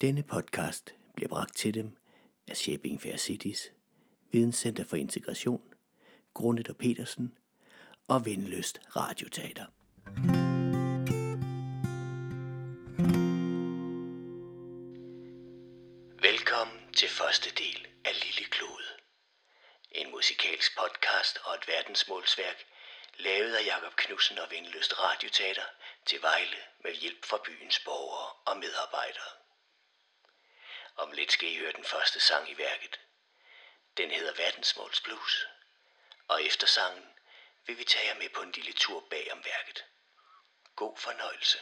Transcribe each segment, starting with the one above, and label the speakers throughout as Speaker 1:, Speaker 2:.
Speaker 1: Denne podcast bliver bragt til dem af Shaping Fair Cities, Videnscenter for Integration, Grundet og Petersen og Vindløst Radioteater. Velkommen til første del af Lille Klode. En musikalsk podcast og et verdensmålsværk, lavet af Jakob Knudsen og Vindløst Radioteater til Vejle med hjælp fra byens borgere og medarbejdere. Om lidt skal I høre den første sang i værket. Den hedder Verdensmåls Blues. Og efter sangen vil vi tage jer med på en lille tur bag om værket. God fornøjelse.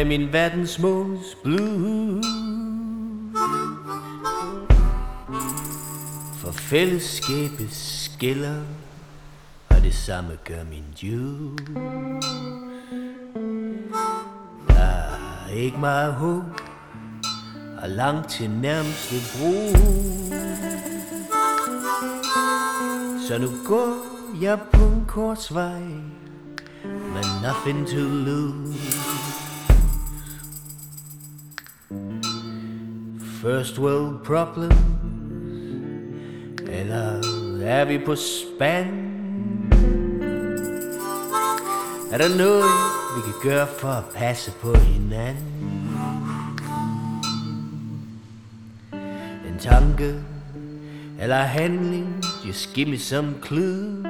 Speaker 1: Med min verdensmåls blues For fællesskabet skiller Og det samme gør min juice Der er ikke meget håb Og langt til nærmeste bro. Så nu går jeg på en korsvej Med nothing to lose. First world problem Eller er vi på spand? Er der noget, vi kan gøre for at passe på hinanden? En tanke eller handling, just give me some clue.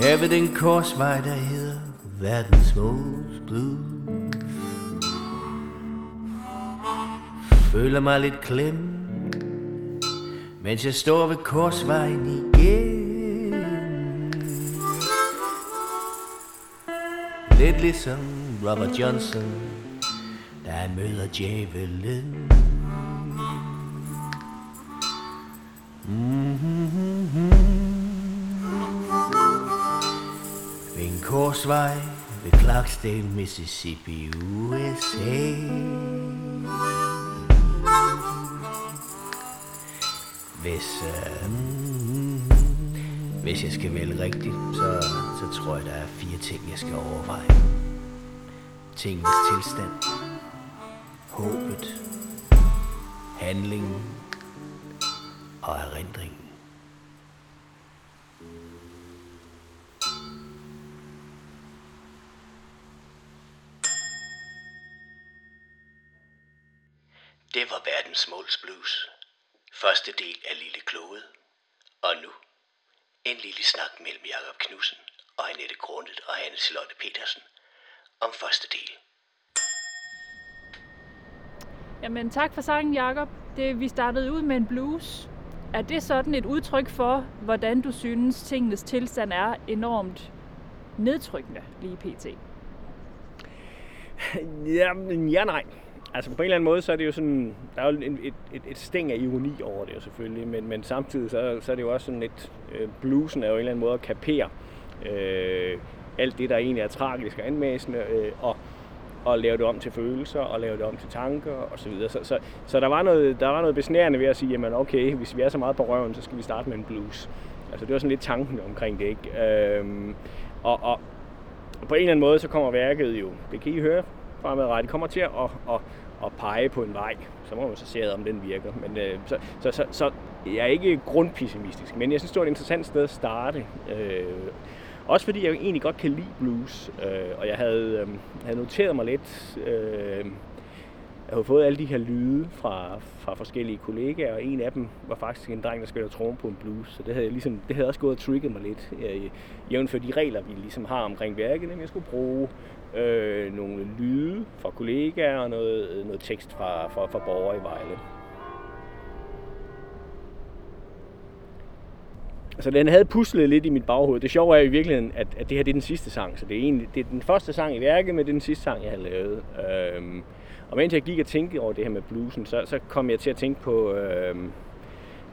Speaker 1: Her ved den korsvej, der hedder verdens most blue. Føler mig lidt klemt mens jeg står ved korsvejen igen. Lidt ligesom Robert Johnson Da han møder djævelen. Mm-hmm. Ved en korsvej ved Clarksdale, Mississippi, USA Hvis, øh, hvis jeg skal vælge rigtigt, så, så tror jeg, der er fire ting, jeg skal overveje. Tingens tilstand, håbet, handlingen og erindringen. Det var verdens måls blues. Første del af Lille Klode. Og nu en lille snak mellem Jakob Knudsen og Annette Grundet og Anne Charlotte Petersen om første del.
Speaker 2: Jamen tak for sangen, Jakob. Det, vi startede ud med en blues. Er det sådan et udtryk for, hvordan du synes, tingenes tilstand er enormt nedtrykkende lige pt?
Speaker 3: Ja, men ja nej. Altså på en eller anden måde, så er det jo sådan, der er jo en, et, et, et sting af ironi over det jo selvfølgelig, men, men samtidig så, så er det jo også sådan lidt, øh, bluesen er jo en eller anden måde at kapere øh, alt det, der egentlig er tragisk og anmæsende, øh, og, og lave det om til følelser, og lave det om til tanker, og så videre. Så, så, så der, var noget, der var noget besnærende ved at sige, jamen okay, hvis vi er så meget på røven, så skal vi starte med en blues. Altså det var sådan lidt tanken omkring det, ikke? Øh, og, og på en eller anden måde, så kommer værket jo, det kan I høre fremadrettet, kommer til at, at, at, pege på en vej. Så må man så se, om den virker. Men, øh, så, så, så, så jeg er ikke grundpessimistisk, men jeg synes, det var et interessant sted at starte. Øh, også fordi jeg egentlig godt kan lide blues, øh, og jeg havde, øh, havde noteret mig lidt... Øh, jeg havde fået alle de her lyde fra, fra forskellige kollegaer, og en af dem var faktisk en dreng, der spiller tromme på en blues. Så det havde, jeg ligesom, det havde også gået og trigget mig lidt, øh, jævnt for de regler, vi ligesom har omkring værket, at jeg skulle bruge øh, nogle lyde fra kollegaer og noget, noget tekst fra, fra, fra borgere i Vejle. Altså den havde puslet lidt i mit baghoved. Det sjove er i virkeligheden, at, at det her det er den sidste sang. Så det er, egentlig, det er den første sang i værket, men det er den sidste sang, jeg har lavet. Øhm, og mens jeg gik og tænkte over det her med bluesen, så, så kom jeg til at tænke på øhm,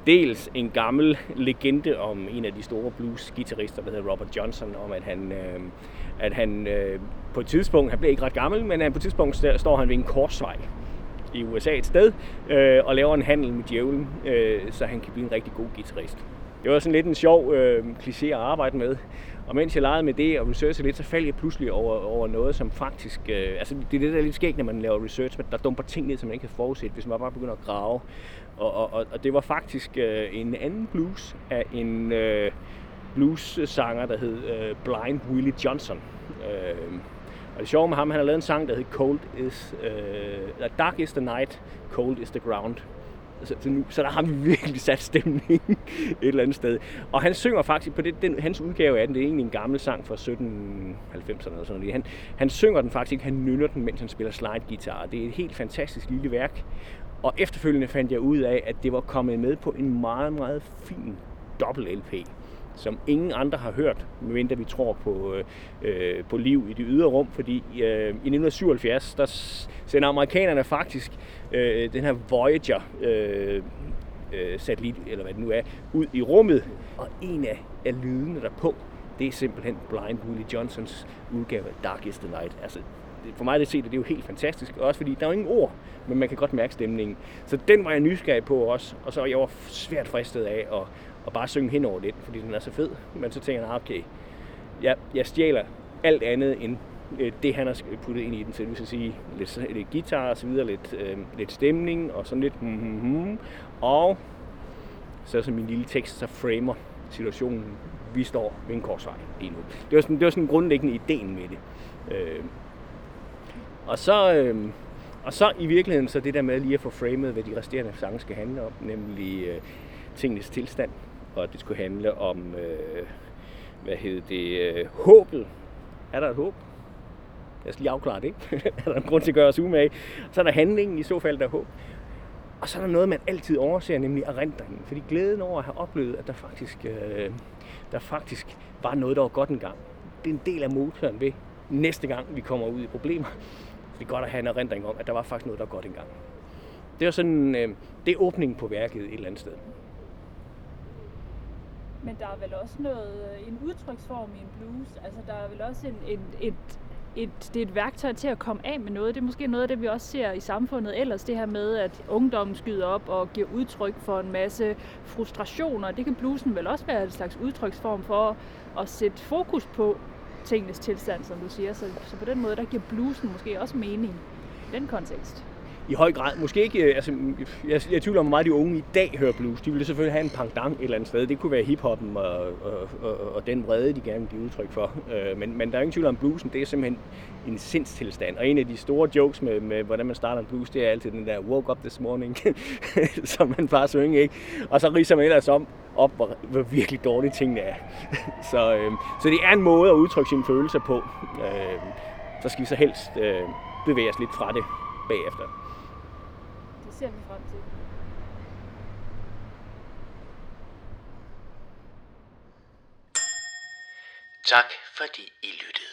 Speaker 3: dels en gammel legende om en af de store blues-gitarrister, der hedder Robert Johnson, om at han, øh, at han øh, på et tidspunkt, han blev ikke ret gammel, men øh, på et tidspunkt står han ved en korsvej i USA et sted, øh, og laver en handel med djævlen, øh, så han kan blive en rigtig god guitarist. Det var sådan lidt en sjov øh, kliché at arbejde med. Og mens jeg legede med det og researchede lidt, så faldt jeg pludselig over, over noget, som faktisk... Øh, altså, det er det, der er lidt skægt, når man laver research, men der dumper ting ned, som man ikke kan forudse, hvis man bare begynder at grave. Og, og, og, og det var faktisk øh, en anden blues af en øh, blues-sanger, der hed øh, Blind Willie Johnson. Øh, og det sjove med ham, han har lavet en sang, der hed Cold is, Øh, Dark is the night, Cold is the ground. Så, så, nu, så der har vi virkelig sat stemning et eller andet sted. Og han synger faktisk, på det, den, hans udgave af den, det er egentlig en gammel sang fra 1790'erne eller sådan noget. Han, han synger den faktisk, han nynner den, mens han spiller slide guitar. Det er et helt fantastisk lille værk. Og efterfølgende fandt jeg ud af, at det var kommet med på en meget, meget fin dobbelt LP som ingen andre har hørt, medmindre vi tror på, øh, øh på liv i det ydre rum, fordi øh, i 1977, der sender amerikanerne faktisk øh, den her Voyager øh, øh, satellit, eller hvad det nu er, ud i rummet, og en af, af lydene derpå, det er simpelthen Blind Willie Johnsons udgave af Darkest the Night. Altså, for mig det set, det er jo helt fantastisk, også fordi der er jo ingen ord, men man kan godt mærke stemningen. Så den var jeg nysgerrig på også, og så var jeg svært fristet af at, og bare synge hen over den, fordi den er så fed. Men så tænker jeg, okay, jeg, jeg stjæler alt andet end øh, det, han har puttet ind i den. Så det vil sige lidt, øh, lidt guitar og så videre, lidt, øh, lidt stemning og sådan lidt hmm, hmm, hmm. Og så som min lille tekst, så framer situationen, vi står ved en korsvej lige nu. Det var sådan, det var sådan grundlæggende ideen med det. Øh, og så, øh, og så i virkeligheden så det der med lige at få framet, hvad de resterende sange skal handle om, nemlig øh, tingenes tilstand, og at det skulle handle om, øh, hvad hed det, øh, håbet. Er der et håb? Jeg skal lige afklare det, ikke? er der en grund til at gøre os umage? Så er der handlingen, i så fald der er håb. Og så er der noget, man altid overser, nemlig erindringen. Fordi glæden over at have oplevet, at der faktisk, øh, der faktisk var noget, der var godt engang. Det er en del af motoren ved næste gang, vi kommer ud i problemer. Det er godt at have en erindring om, at der var faktisk noget, der var godt engang. Det er sådan, øh, det er åbningen på værket et eller andet sted.
Speaker 2: Men der er vel også noget, øh, en udtryksform i en blues. Altså der er vel også en, en, et, et, det er et værktøj til at komme af med noget. Det er måske noget af det, vi også ser i samfundet ellers. Det her med, at ungdommen skyder op og giver udtryk for en masse frustrationer. Det kan bluesen vel også være en slags udtryksform for at sætte fokus på tingenes tilstand, som du siger. Så, så på den måde, der giver bluesen måske også mening i den kontekst
Speaker 3: i høj grad. Måske ikke, øh, altså, jeg, jeg tvivler om, hvor meget de unge i dag hører blues. De ville selvfølgelig have en pangdang et eller andet sted. Det kunne være hiphoppen og, og, og, og den vrede, de gerne vil give udtryk for. Øh, men, men der er ingen tvivl om, bluesen det er simpelthen en sindstilstand. Og en af de store jokes med, med hvordan man starter en blues, det er altid den der woke up this morning, som man bare synger, ikke? Og så riser man ellers om, op, hvor, hvor virkelig dårlige tingene er. så, øh, så det er en måde at udtrykke sine følelser på. Øh, så skal vi så helst øh, bevæge os lidt fra det bagefter
Speaker 2: ser vi frem til.
Speaker 1: Tak fordi I lyttede.